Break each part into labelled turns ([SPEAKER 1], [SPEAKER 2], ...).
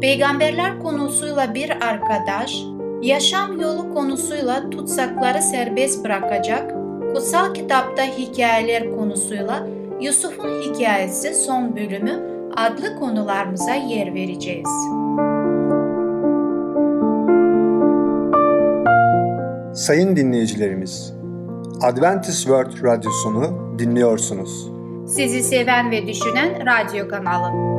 [SPEAKER 1] peygamberler konusuyla bir arkadaş, yaşam yolu konusuyla tutsakları serbest bırakacak, kutsal kitapta hikayeler konusuyla Yusuf'un hikayesi son bölümü adlı konularımıza yer vereceğiz.
[SPEAKER 2] Sayın dinleyicilerimiz, Adventist World Radyosunu dinliyorsunuz.
[SPEAKER 1] Sizi seven ve düşünen radyo kanalı.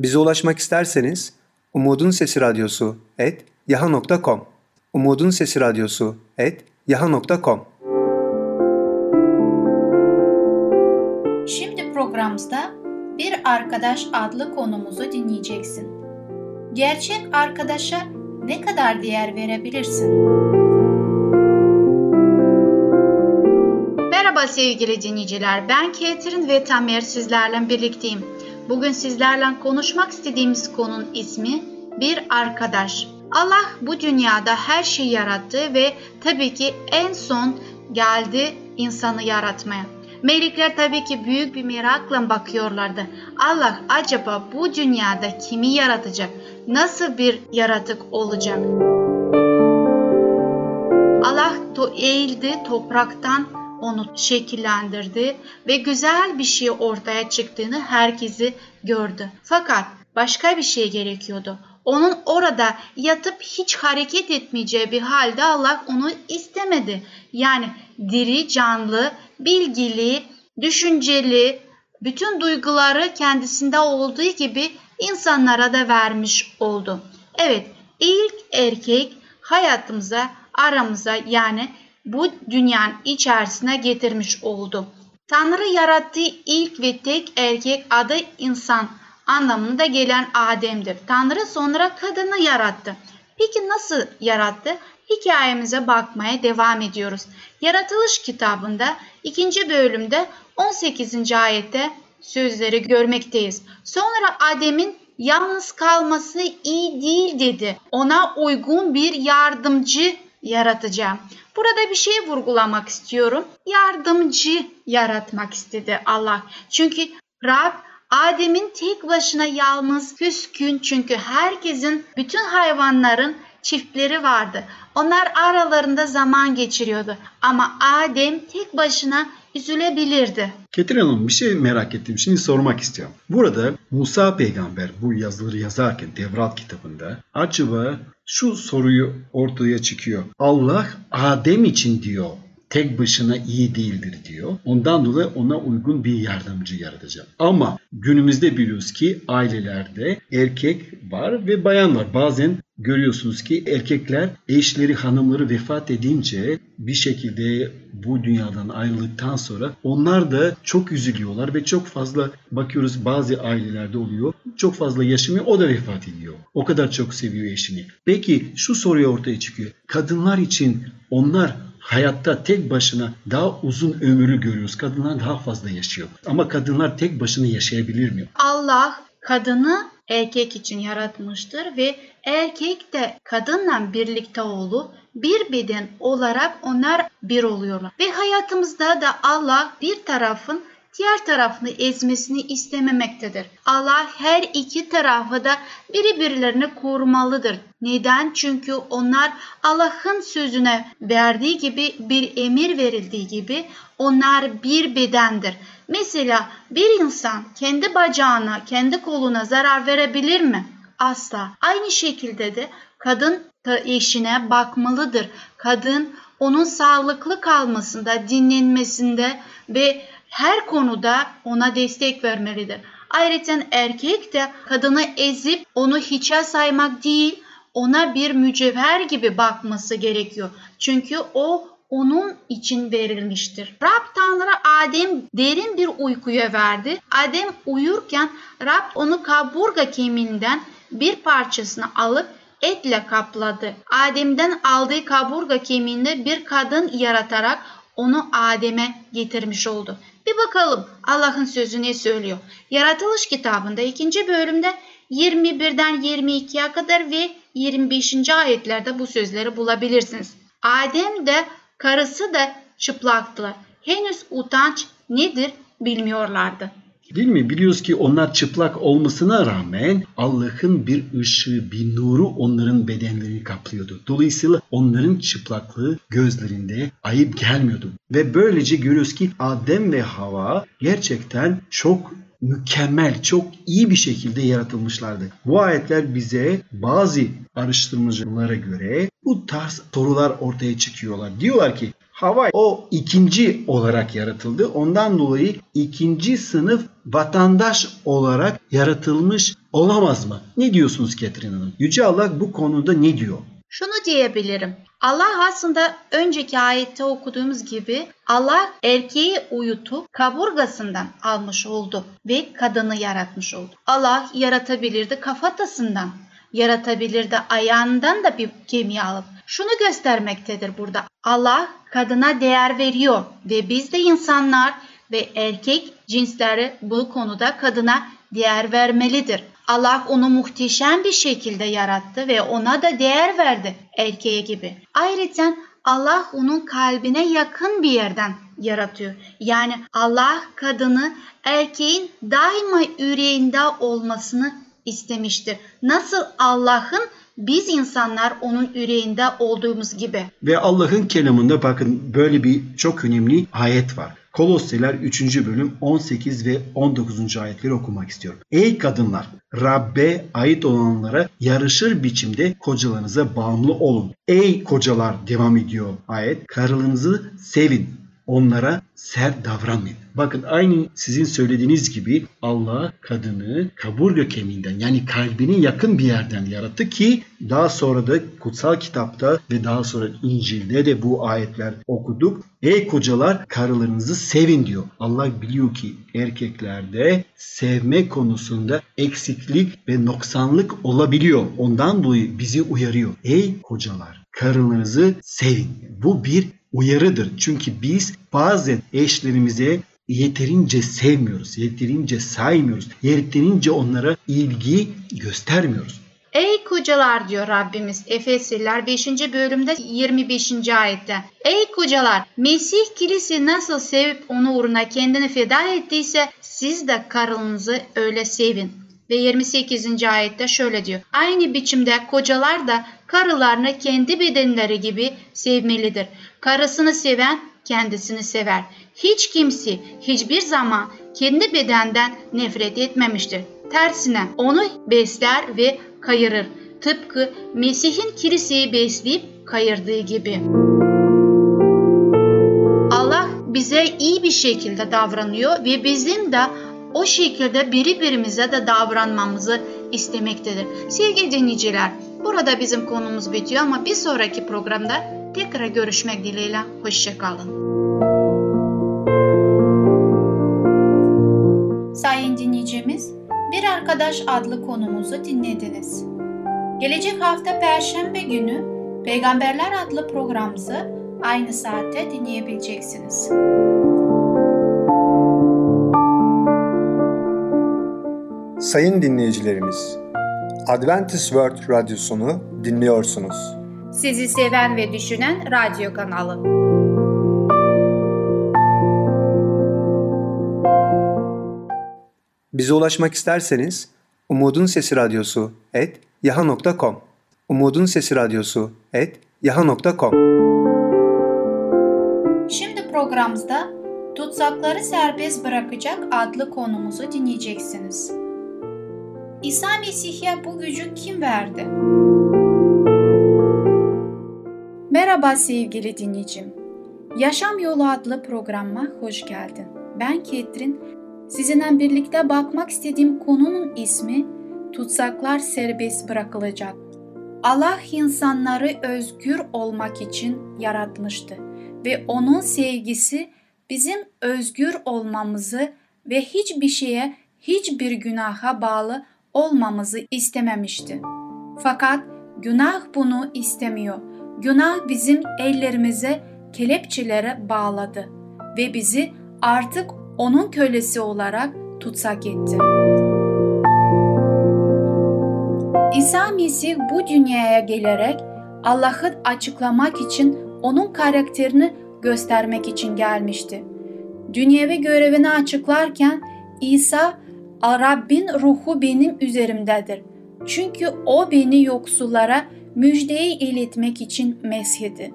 [SPEAKER 2] Bize ulaşmak isterseniz Umutun Sesi Radyosu et yaha.com Umutun Sesi Radyosu et yaha.com
[SPEAKER 1] Şimdi programımızda Bir Arkadaş adlı konumuzu dinleyeceksin. Gerçek arkadaşa ne kadar değer verebilirsin? Merhaba sevgili dinleyiciler, ben Ketrin ve Tamer sizlerle birlikteyim. Bugün sizlerle konuşmak istediğimiz konunun ismi bir arkadaş. Allah bu dünyada her şeyi yarattı ve tabii ki en son geldi insanı yaratmaya. Melekler tabii ki büyük bir merakla bakıyorlardı. Allah acaba bu dünyada kimi yaratacak? Nasıl bir yaratık olacak? Allah to eğildi topraktan onu şekillendirdi ve güzel bir şey ortaya çıktığını herkesi gördü. Fakat başka bir şey gerekiyordu. Onun orada yatıp hiç hareket etmeyeceği bir halde Allah onu istemedi. Yani diri, canlı, bilgili, düşünceli, bütün duyguları kendisinde olduğu gibi insanlara da vermiş oldu. Evet, ilk erkek hayatımıza, aramıza yani bu dünyanın içerisine getirmiş oldu. Tanrı yarattığı ilk ve tek erkek adı insan anlamında gelen Adem'dir. Tanrı sonra kadını yarattı. Peki nasıl yarattı? Hikayemize bakmaya devam ediyoruz. Yaratılış kitabında ikinci bölümde 18. ayette sözleri görmekteyiz. Sonra Adem'in yalnız kalması iyi değil dedi. Ona uygun bir yardımcı yaratacağım. Burada bir şey vurgulamak istiyorum. Yardımcı yaratmak istedi Allah. Çünkü Rab Adem'in tek başına yalnız küskün çünkü herkesin bütün hayvanların çiftleri vardı. Onlar aralarında zaman geçiriyordu. Ama Adem tek başına üzülebilirdi.
[SPEAKER 3] Ketrin Hanım bir şey merak ettim. Şimdi sormak istiyorum. Burada Musa peygamber bu yazıları yazarken Devrat kitabında acaba şu soruyu ortaya çıkıyor. Allah Adem için diyor tek başına iyi değildir diyor. Ondan dolayı ona uygun bir yardımcı yaratacağım. Ama günümüzde biliyoruz ki ailelerde erkek var ve bayan var. Bazen görüyorsunuz ki erkekler eşleri hanımları vefat edince bir şekilde bu dünyadan ayrıldıktan sonra onlar da çok üzülüyorlar ve çok fazla bakıyoruz bazı ailelerde oluyor. Çok fazla yaşamıyor o da vefat ediyor. O kadar çok seviyor eşini. Peki şu soruya ortaya çıkıyor. Kadınlar için onlar hayatta tek başına daha uzun ömürlü görüyoruz. Kadınlar daha fazla yaşıyor. Ama kadınlar tek başına yaşayabilir mi?
[SPEAKER 1] Allah kadını erkek için yaratmıştır ve erkek de kadınla birlikte olup bir beden olarak onlar bir oluyorlar. Ve hayatımızda da Allah bir tarafın diğer tarafını ezmesini istememektedir. Allah her iki tarafı da birbirlerini korumalıdır. Neden? Çünkü onlar Allah'ın sözüne verdiği gibi bir emir verildiği gibi onlar bir bedendir. Mesela bir insan kendi bacağına, kendi koluna zarar verebilir mi? Asla. Aynı şekilde de kadın eşine bakmalıdır. Kadın onun sağlıklı kalmasında, dinlenmesinde ve her konuda ona destek vermelidir. Ayrıca erkek de kadını ezip onu hiçe saymak değil, ona bir mücevher gibi bakması gerekiyor. Çünkü o onun için verilmiştir. Rab Tanrı Adem derin bir uykuya verdi. Adem uyurken Rab onu kaburga kemiğinden bir parçasını alıp etle kapladı. Adem'den aldığı kaburga kemiğinde bir kadın yaratarak onu Adem'e getirmiş oldu. Bir bakalım Allah'ın sözü ne söylüyor? Yaratılış kitabında ikinci bölümde 21'den 22'ye kadar ve 25. ayetlerde bu sözleri bulabilirsiniz. Adem de karısı da çıplaktılar. Henüz utanç nedir bilmiyorlardı.
[SPEAKER 3] Değil mi? Biliyoruz ki onlar çıplak olmasına rağmen Allah'ın bir ışığı, bir nuru onların bedenlerini kaplıyordu. Dolayısıyla onların çıplaklığı gözlerinde ayıp gelmiyordu. Ve böylece görüyoruz ki Adem ve Hava gerçekten çok mükemmel, çok iyi bir şekilde yaratılmışlardı. Bu ayetler bize bazı araştırmacılara göre bu tarz sorular ortaya çıkıyorlar. Diyorlar ki Hava o ikinci olarak yaratıldı. Ondan dolayı ikinci sınıf vatandaş olarak yaratılmış olamaz mı? Ne diyorsunuz Ketrin Hanım? Yüce Allah bu konuda ne diyor?
[SPEAKER 1] Şunu diyebilirim. Allah aslında önceki ayette okuduğumuz gibi Allah erkeği uyutup kaburgasından almış oldu ve kadını yaratmış oldu. Allah yaratabilirdi kafatasından, yaratabilirdi ayağından da bir kemiği alıp. Şunu göstermektedir burada. Allah kadına değer veriyor ve biz de insanlar ve erkek cinsleri bu konuda kadına değer vermelidir. Allah onu muhteşem bir şekilde yarattı ve ona da değer verdi erkeğe gibi. Ayrıca Allah onun kalbine yakın bir yerden yaratıyor. Yani Allah kadını erkeğin daima yüreğinde olmasını istemiştir. Nasıl Allah'ın biz insanlar onun yüreğinde olduğumuz gibi.
[SPEAKER 3] Ve Allah'ın kelamında bakın böyle bir çok önemli ayet var. Kolosseler 3. bölüm 18 ve 19. ayetleri okumak istiyorum. Ey kadınlar! Rabbe ait olanlara yarışır biçimde kocalarınıza bağımlı olun. Ey kocalar devam ediyor ayet. Karılarınızı sevin. Onlara sert davranmayın. Bakın aynı sizin söylediğiniz gibi Allah kadını kaburga kemiğinden yani kalbine yakın bir yerden yarattı ki daha sonra da kutsal kitapta ve daha sonra İncil'de de bu ayetler okuduk. Ey kocalar karılarınızı sevin diyor. Allah biliyor ki erkeklerde sevme konusunda eksiklik ve noksanlık olabiliyor. Ondan dolayı bizi uyarıyor. Ey kocalar karılarınızı sevin. Bu bir uyarıdır. Çünkü biz bazen eşlerimize yeterince sevmiyoruz, yeterince saymıyoruz, yeterince onlara ilgi göstermiyoruz.
[SPEAKER 1] Ey kocalar diyor Rabbimiz Efesliler 5. bölümde 25. ayette. Ey kocalar Mesih kilisi nasıl sevip onu uğruna kendini feda ettiyse siz de karınızı öyle sevin. Ve 28. ayette şöyle diyor. Aynı biçimde kocalar da karılarını kendi bedenleri gibi sevmelidir. Karısını seven kendisini sever. Hiç kimse hiçbir zaman kendi bedenden nefret etmemiştir. Tersine onu besler ve kayırır. Tıpkı Mesih'in kiliseyi besleyip kayırdığı gibi. Allah bize iyi bir şekilde davranıyor ve bizim de o şekilde birbirimize de davranmamızı istemektedir. Sevgili dinleyiciler, burada bizim konumuz bitiyor ama bir sonraki programda tekrar görüşmek dileğiyle. Hoşçakalın. Sayın dinleyicimiz, Bir Arkadaş adlı konumuzu dinlediniz. Gelecek hafta Perşembe günü Peygamberler adlı programımızı aynı saatte dinleyebileceksiniz.
[SPEAKER 2] Sayın dinleyicilerimiz, Adventist World Radyosunu dinliyorsunuz.
[SPEAKER 1] Sizi seven ve düşünen radyo kanalı.
[SPEAKER 2] Bize ulaşmak isterseniz Umutun Sesi Radyosu et yaha.com Umutun Sesi Radyosu et yaha.com
[SPEAKER 1] Şimdi programımızda Tutsakları Serbest Bırakacak adlı konumuzu dinleyeceksiniz. İsa Mesih'e bu gücü kim verdi? Merhaba sevgili dinleyicim. Yaşam Yolu adlı programıma hoş geldin. Ben Ketrin. Sizinle birlikte bakmak istediğim konunun ismi Tutsaklar Serbest Bırakılacak. Allah insanları özgür olmak için yaratmıştı ve onun sevgisi bizim özgür olmamızı ve hiçbir şeye, hiçbir günaha bağlı olmamızı istememişti. Fakat günah bunu istemiyor. Günah bizim ellerimize kelepçelere bağladı ve bizi artık onun kölesi olarak tutsak etti. İsa Mesih bu dünyaya gelerek Allah'ı açıklamak için onun karakterini göstermek için gelmişti. Dünyevi görevini açıklarken İsa Rabbin ruhu benim üzerimdedir. Çünkü o beni yoksullara müjdeyi iletmek için meshedi.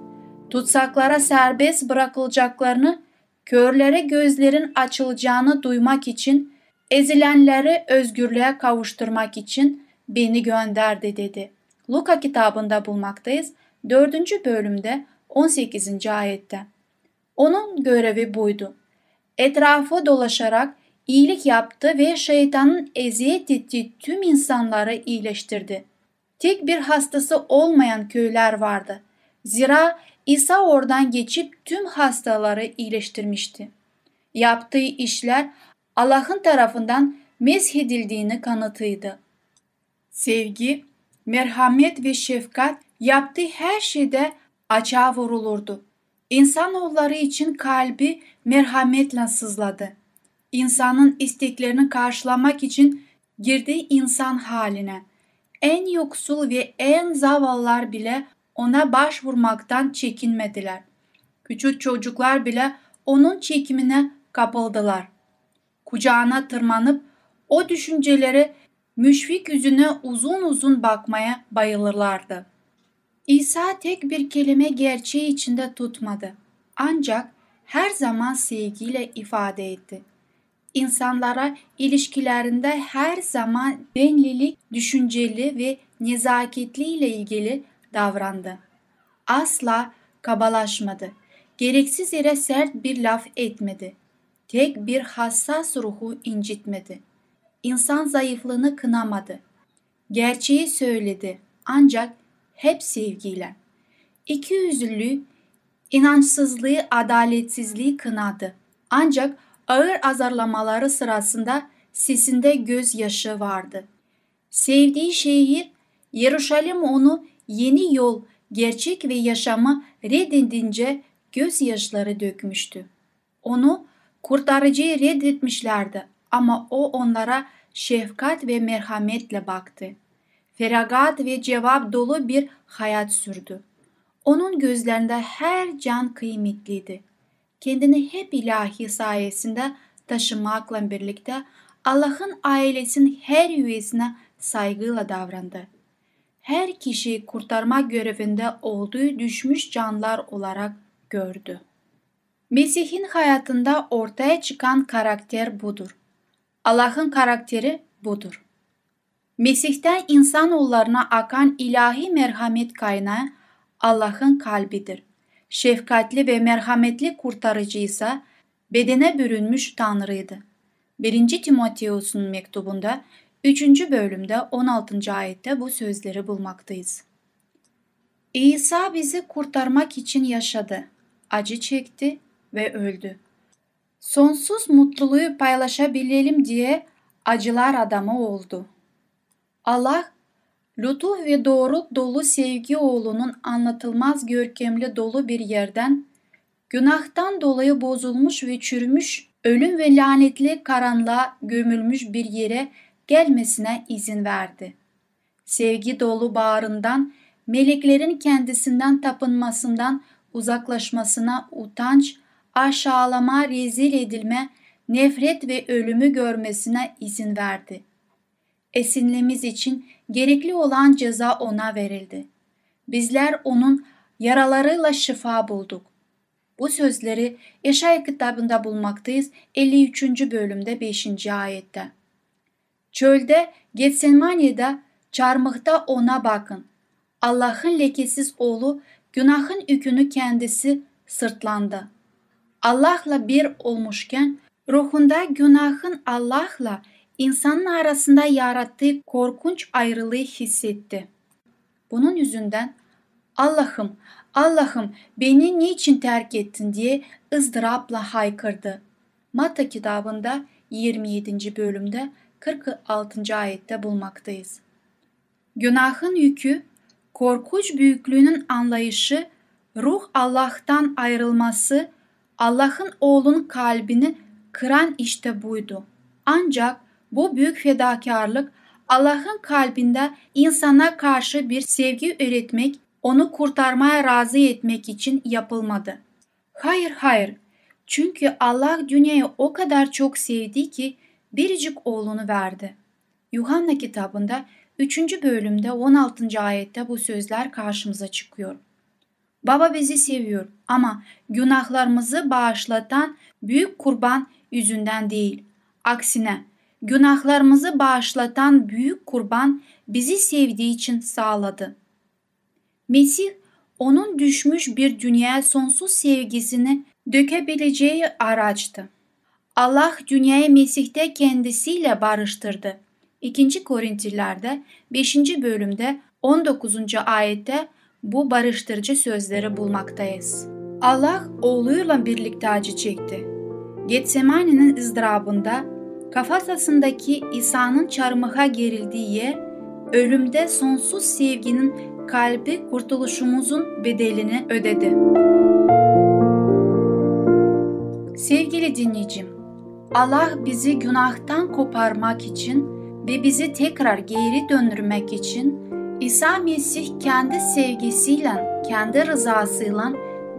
[SPEAKER 1] Tutsaklara serbest bırakılacaklarını, körlere gözlerin açılacağını duymak için, ezilenleri özgürlüğe kavuşturmak için beni gönderdi dedi. Luka kitabında bulmaktayız. 4. bölümde 18. ayette. Onun görevi buydu. Etrafı dolaşarak iyilik yaptı ve şeytanın eziyet ettiği tüm insanları iyileştirdi. Tek bir hastası olmayan köyler vardı. Zira İsa oradan geçip tüm hastaları iyileştirmişti. Yaptığı işler Allah'ın tarafından meshedildiğini kanıtıydı. Sevgi, merhamet ve şefkat yaptığı her şeyde açığa vurulurdu. İnsanoğulları için kalbi merhametle sızladı. İnsanın isteklerini karşılamak için girdiği insan haline. En yoksul ve en zavallılar bile ona başvurmaktan çekinmediler. Küçük çocuklar bile onun çekimine kapıldılar. Kucağına tırmanıp o düşünceleri müşfik yüzüne uzun uzun bakmaya bayılırlardı. İsa tek bir kelime gerçeği içinde tutmadı. Ancak her zaman sevgiyle ifade etti. İnsanlara ilişkilerinde her zaman benlilik, düşünceli ve nezaketli ile ilgili davrandı. Asla kabalaşmadı. Gereksiz yere sert bir laf etmedi. Tek bir hassas ruhu incitmedi. İnsan zayıflığını kınamadı. Gerçeği söyledi ancak hep sevgiyle. İki yüzlülüğü, inançsızlığı, adaletsizliği kınadı. Ancak ağır azarlamaları sırasında sesinde gözyaşı vardı. Sevdiği şehir Yeruşalim onu yeni yol, gerçek ve yaşamı reddedince gözyaşları dökmüştü. Onu kurtarıcıyı reddetmişlerdi ama o onlara şefkat ve merhametle baktı. Feragat ve cevap dolu bir hayat sürdü. Onun gözlerinde her can kıymetliydi. Kendini hep ilahi sayesinde taşımakla birlikte Allah'ın ailesinin her üyesine saygıyla davrandı. Her kişiyi kurtarma görevinde olduğu düşmüş canlar olarak gördü. Mesih'in hayatında ortaya çıkan karakter budur. Allah'ın karakteri budur. Mesih'ten insanoğullarına akan ilahi merhamet kaynağı Allah'ın kalbidir. Şefkatli ve merhametli kurtarıcı ise bedene bürünmüş Tanrı'ydı. 1. Timoteus'un mektubunda 3. bölümde 16. ayette bu sözleri bulmaktayız. İsa bizi kurtarmak için yaşadı, acı çekti ve öldü. Sonsuz mutluluğu paylaşabilelim diye acılar adamı oldu. Allah, lütuf ve doğru dolu sevgi oğlunun anlatılmaz görkemli dolu bir yerden, günahtan dolayı bozulmuş ve çürümüş, ölüm ve lanetli karanlığa gömülmüş bir yere gelmesine izin verdi. Sevgi dolu bağrından, meleklerin kendisinden tapınmasından uzaklaşmasına utanç, aşağılama, rezil edilme, nefret ve ölümü görmesine izin verdi. Esinlemiz için gerekli olan ceza ona verildi. Bizler onun yaralarıyla şifa bulduk. Bu sözleri Yaşaya kitabında bulmaktayız 53. bölümde 5. ayette. Çölde Getsemani'de çarmıhta ona bakın. Allah'ın lekesiz oğlu günahın yükünü kendisi sırtlandı. Allah'la bir olmuşken ruhunda günahın Allah'la insanın arasında yarattığı korkunç ayrılığı hissetti. Bunun yüzünden Allah'ım Allah'ım beni niçin terk ettin diye ızdırapla haykırdı. Matta kitabında 27. bölümde 46. ayette bulmaktayız. Günahın yükü, korkunç büyüklüğünün anlayışı, ruh Allah'tan ayrılması, Allah'ın oğlun kalbini kıran işte buydu. Ancak bu büyük fedakarlık Allah'ın kalbinde insana karşı bir sevgi üretmek, onu kurtarmaya razı etmek için yapılmadı. Hayır hayır. Çünkü Allah dünyayı o kadar çok sevdi ki biricik oğlunu verdi. Yuhanna kitabında 3. bölümde 16. ayette bu sözler karşımıza çıkıyor. Baba bizi seviyor ama günahlarımızı bağışlatan büyük kurban yüzünden değil. Aksine günahlarımızı bağışlatan büyük kurban bizi sevdiği için sağladı. Mesih onun düşmüş bir dünyaya sonsuz sevgisini dökebileceği araçtı. Allah dünyayı Mesih'te kendisiyle barıştırdı. 2. Korintilerde 5. bölümde 19. ayette bu barıştırıcı sözleri bulmaktayız. Allah oğluyla birlikte acı çekti. Getsemani'nin ızdırabında kafatasındaki İsa'nın çarmıha gerildiği yer, ölümde sonsuz sevginin kalbi kurtuluşumuzun bedelini ödedi. Sevgili dinleyicim, Allah bizi günahtan koparmak için ve bizi tekrar geri döndürmek için İsa Mesih kendi sevgisiyle, kendi rızasıyla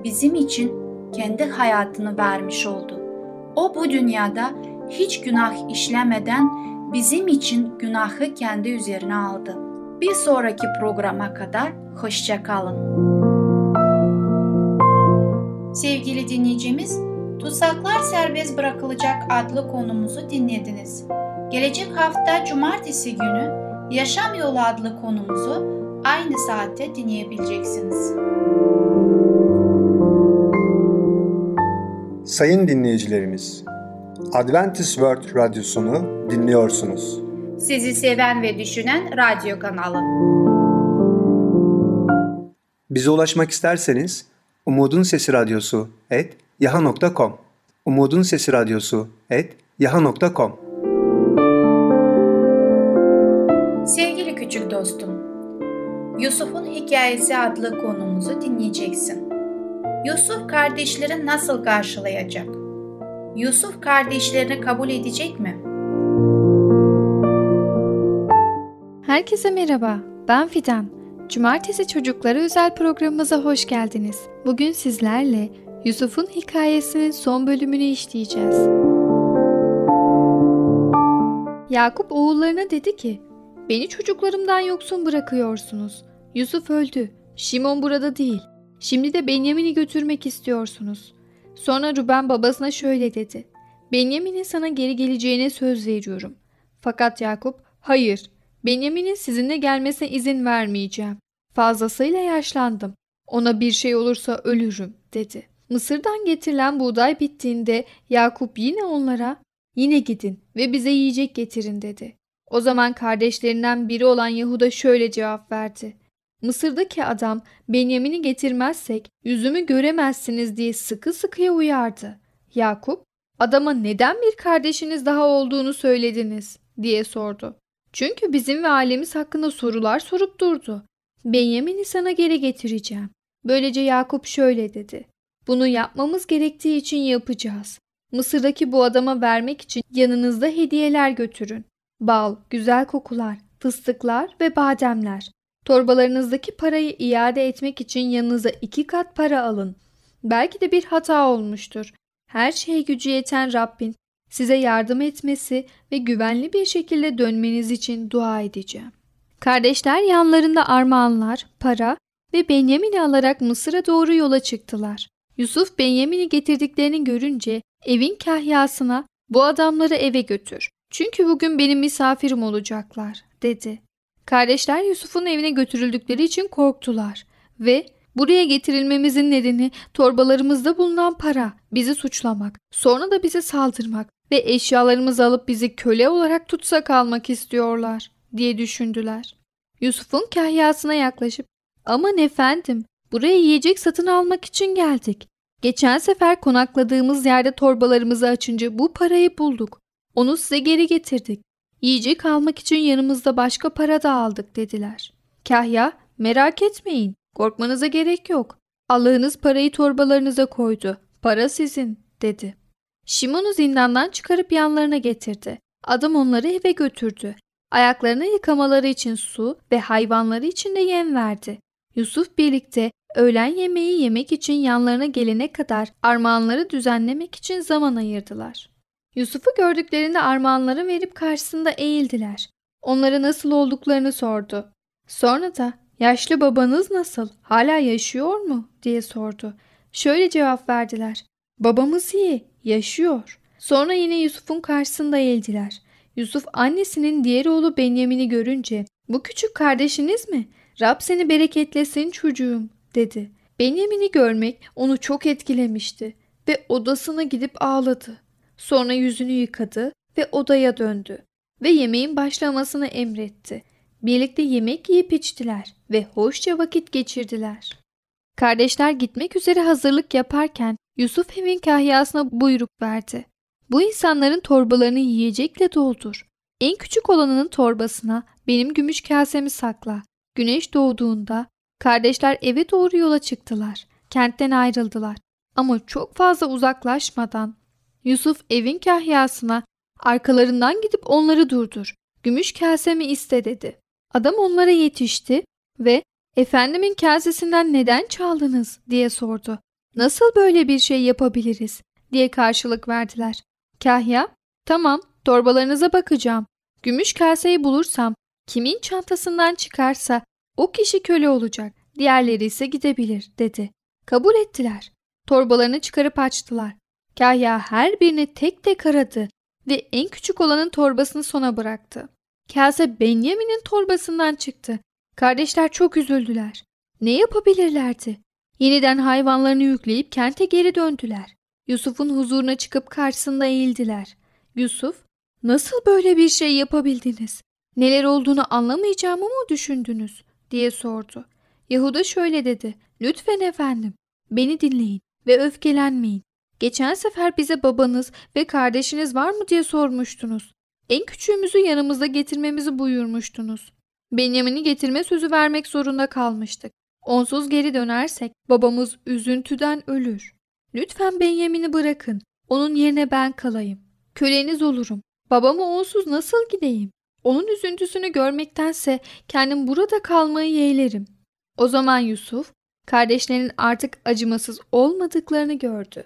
[SPEAKER 1] bizim için kendi hayatını vermiş oldu. O bu dünyada hiç günah işlemeden bizim için günahı kendi üzerine aldı. Bir sonraki programa kadar hoşça kalın. Sevgili dinleyicimiz, Tutsaklar Serbest Bırakılacak adlı konumuzu dinlediniz. Gelecek hafta cumartesi günü Yaşam Yolu adlı konumuzu aynı saatte dinleyebileceksiniz.
[SPEAKER 2] Sayın dinleyicilerimiz, Adventist World Radyosunu dinliyorsunuz.
[SPEAKER 1] Sizi seven ve düşünen radyo kanalı.
[SPEAKER 2] Bize ulaşmak isterseniz Umutun Sesi Radyosu et yaha.com Umutun Sesi Radyosu et yaha.com
[SPEAKER 1] Sevgili küçük dostum, Yusuf'un Hikayesi adlı konumuzu dinleyeceksin. Yusuf kardeşlerini nasıl karşılayacak? Yusuf kardeşlerini kabul edecek mi?
[SPEAKER 4] Herkese merhaba, ben Fidan. Cumartesi Çocukları özel programımıza hoş geldiniz. Bugün sizlerle Yusuf'un hikayesinin son bölümünü işleyeceğiz. Yakup oğullarına dedi ki, Beni çocuklarımdan yoksun bırakıyorsunuz. Yusuf öldü. Şimon burada değil. Şimdi de Benyamin'i götürmek istiyorsunuz. Sonra Ruben babasına şöyle dedi. Benyamin'in sana geri geleceğine söz veriyorum. Fakat Yakup, hayır, Benyamin'in sizinle gelmesine izin vermeyeceğim. Fazlasıyla yaşlandım. Ona bir şey olursa ölürüm, dedi. Mısır'dan getirilen buğday bittiğinde Yakup yine onlara, yine gidin ve bize yiyecek getirin, dedi. O zaman kardeşlerinden biri olan Yahuda şöyle cevap verdi. Mısır'daki adam Benyamin'i getirmezsek yüzümü göremezsiniz diye sıkı sıkıya uyardı. Yakup, adama neden bir kardeşiniz daha olduğunu söylediniz diye sordu. Çünkü bizim ve ailemiz hakkında sorular sorup durdu. Benyamin'i sana geri getireceğim. Böylece Yakup şöyle dedi. Bunu yapmamız gerektiği için yapacağız. Mısır'daki bu adama vermek için yanınızda hediyeler götürün. Bal, güzel kokular, fıstıklar ve bademler. Torbalarınızdaki parayı iade etmek için yanınıza iki kat para alın. Belki de bir hata olmuştur. Her şeye gücü yeten Rabbin size yardım etmesi ve güvenli bir şekilde dönmeniz için dua edeceğim. Kardeşler yanlarında armağanlar, para ve Benyamin'i alarak Mısır'a doğru yola çıktılar. Yusuf Benyamin'i getirdiklerini görünce evin kahyasına bu adamları eve götür. Çünkü bugün benim misafirim olacaklar dedi. Kardeşler Yusuf'un evine götürüldükleri için korktular ve buraya getirilmemizin nedeni torbalarımızda bulunan para, bizi suçlamak, sonra da bize saldırmak ve eşyalarımızı alıp bizi köle olarak tutsak almak istiyorlar diye düşündüler. Yusuf'un kahyasına yaklaşıp aman efendim Buraya yiyecek satın almak için geldik. Geçen sefer konakladığımız yerde torbalarımızı açınca bu parayı bulduk. Onu size geri getirdik. Yiyecek almak için yanımızda başka para da aldık dediler. Kahya merak etmeyin korkmanıza gerek yok. Allah'ınız parayı torbalarınıza koydu. Para sizin dedi. Şimon'u zindandan çıkarıp yanlarına getirdi. Adam onları eve götürdü. Ayaklarını yıkamaları için su ve hayvanları için de yem verdi. Yusuf birlikte öğlen yemeği yemek için yanlarına gelene kadar armağanları düzenlemek için zaman ayırdılar. Yusuf'u gördüklerinde armağanları verip karşısında eğildiler. Onlara nasıl olduklarını sordu. Sonra da yaşlı babanız nasıl, hala yaşıyor mu diye sordu. Şöyle cevap verdiler. Babamız iyi, yaşıyor. Sonra yine Yusuf'un karşısında eğildiler. Yusuf annesinin diğer oğlu Benyamin'i görünce bu küçük kardeşiniz mi? Rab seni bereketlesin çocuğum dedi. Benyamin'i görmek onu çok etkilemişti ve odasına gidip ağladı. Sonra yüzünü yıkadı ve odaya döndü ve yemeğin başlamasını emretti. Birlikte yemek yiyip içtiler ve hoşça vakit geçirdiler. Kardeşler gitmek üzere hazırlık yaparken Yusuf evin kahyasına buyruk verdi. Bu insanların torbalarını yiyecekle doldur. En küçük olanının torbasına benim gümüş kasemi sakla. Güneş doğduğunda kardeşler eve doğru yola çıktılar. Kentten ayrıldılar. Ama çok fazla uzaklaşmadan Yusuf evin kahyasına arkalarından gidip onları durdur. Gümüş kasemi iste dedi. Adam onlara yetişti ve efendimin kasesinden neden çaldınız diye sordu. Nasıl böyle bir şey yapabiliriz diye karşılık verdiler. Kahya tamam torbalarınıza bakacağım. Gümüş kaseyi bulursam kimin çantasından çıkarsa o kişi köle olacak. Diğerleri ise gidebilir dedi. Kabul ettiler. Torbalarını çıkarıp açtılar. Kahya her birini tek tek aradı ve en küçük olanın torbasını sona bıraktı. Kase Benjamin'in torbasından çıktı. Kardeşler çok üzüldüler. Ne yapabilirlerdi? Yeniden hayvanlarını yükleyip kente geri döndüler. Yusuf'un huzuruna çıkıp karşısında eğildiler. Yusuf, nasıl böyle bir şey yapabildiniz? Neler olduğunu anlamayacağımı mı düşündünüz? diye sordu. Yahuda şöyle dedi. Lütfen efendim, beni dinleyin ve öfkelenmeyin. Geçen sefer bize babanız ve kardeşiniz var mı diye sormuştunuz. En küçüğümüzü yanımızda getirmemizi buyurmuştunuz. Benjamin'i getirme sözü vermek zorunda kalmıştık. Onsuz geri dönersek babamız üzüntüden ölür. Lütfen Benjamin'i bırakın. Onun yerine ben kalayım. Köleniz olurum. Babamı onsuz nasıl gideyim? Onun üzüntüsünü görmektense kendim burada kalmayı yeğlerim. O zaman Yusuf, kardeşlerinin artık acımasız olmadıklarını gördü.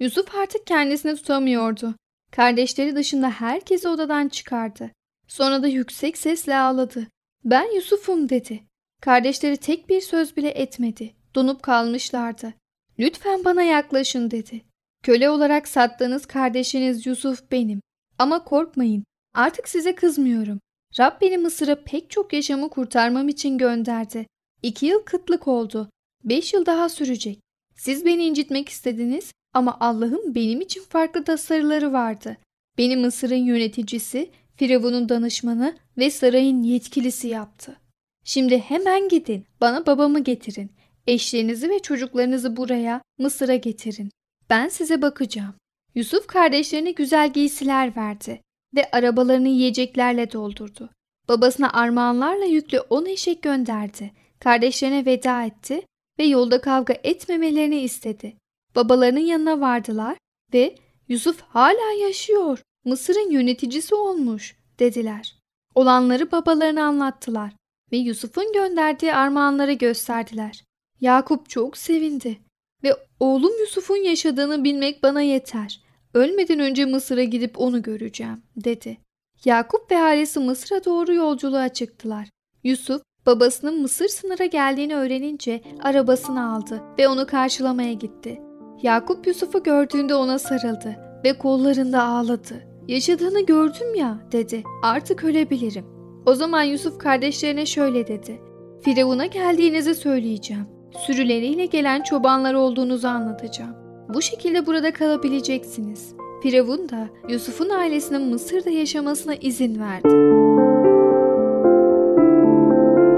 [SPEAKER 4] Yusuf artık kendisini tutamıyordu. Kardeşleri dışında herkesi odadan çıkardı. Sonra da yüksek sesle ağladı. Ben Yusuf'um dedi. Kardeşleri tek bir söz bile etmedi. Donup kalmışlardı. Lütfen bana yaklaşın dedi. Köle olarak sattığınız kardeşiniz Yusuf benim. Ama korkmayın. Artık size kızmıyorum. Rab beni Mısır'a pek çok yaşamı kurtarmam için gönderdi. İki yıl kıtlık oldu. Beş yıl daha sürecek. Siz beni incitmek istediniz ama Allah'ın benim için farklı tasarıları vardı. Beni Mısır'ın yöneticisi, Firavun'un danışmanı ve sarayın yetkilisi yaptı. Şimdi hemen gidin, bana babamı getirin. Eşlerinizi ve çocuklarınızı buraya, Mısır'a getirin. Ben size bakacağım. Yusuf kardeşlerine güzel giysiler verdi ve arabalarını yiyeceklerle doldurdu. Babasına armağanlarla yüklü on eşek gönderdi. Kardeşlerine veda etti ve yolda kavga etmemelerini istedi. Babalarının yanına vardılar ve Yusuf hala yaşıyor, Mısır'ın yöneticisi olmuş dediler. Olanları babalarına anlattılar ve Yusuf'un gönderdiği armağanları gösterdiler. Yakup çok sevindi ve oğlum Yusuf'un yaşadığını bilmek bana yeter. Ölmeden önce Mısır'a gidip onu göreceğim dedi. Yakup ve ailesi Mısır'a doğru yolculuğa çıktılar. Yusuf babasının Mısır sınıra geldiğini öğrenince arabasını aldı ve onu karşılamaya gitti. Yakup Yusuf'u gördüğünde ona sarıldı ve kollarında ağladı. Yaşadığını gördüm ya dedi. Artık ölebilirim. O zaman Yusuf kardeşlerine şöyle dedi. Firavun'a geldiğinizi söyleyeceğim. Sürüleriyle gelen çobanlar olduğunuzu anlatacağım. Bu şekilde burada kalabileceksiniz. Firavun da Yusuf'un ailesinin Mısır'da yaşamasına izin verdi.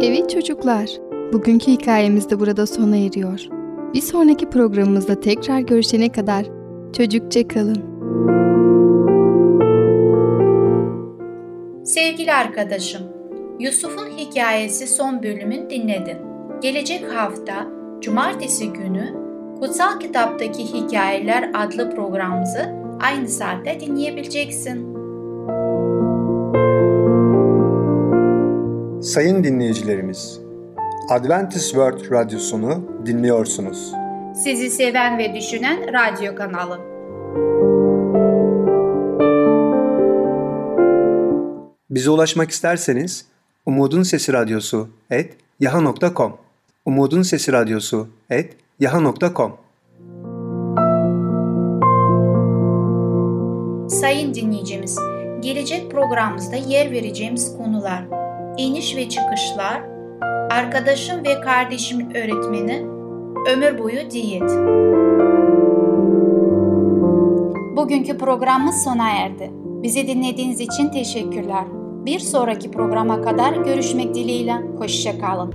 [SPEAKER 4] Evet çocuklar, Bugünkü hikayemiz de burada sona eriyor. Bir sonraki programımızda tekrar görüşene kadar çocukça kalın.
[SPEAKER 1] Sevgili arkadaşım, Yusuf'un hikayesi son bölümün dinledin. Gelecek hafta Cumartesi günü Kutsal Kitaptaki Hikayeler adlı programımızı aynı saatte dinleyebileceksin.
[SPEAKER 2] Sayın dinleyicilerimiz, Adventist World Radyosunu dinliyorsunuz.
[SPEAKER 1] Sizi seven ve düşünen radyo kanalı.
[SPEAKER 2] Bize ulaşmak isterseniz Umutun Sesi Radyosu et yaha.com Umutun Sesi Radyosu et yaha.com
[SPEAKER 1] Sayın dinleyicimiz, gelecek programımızda yer vereceğimiz konular iniş ve çıkışlar, arkadaşım ve kardeşim öğretmeni, ömür boyu diyet. Bugünkü programımız sona erdi. Bizi dinlediğiniz için teşekkürler. Bir sonraki programa kadar görüşmek dileğiyle. Hoşçakalın.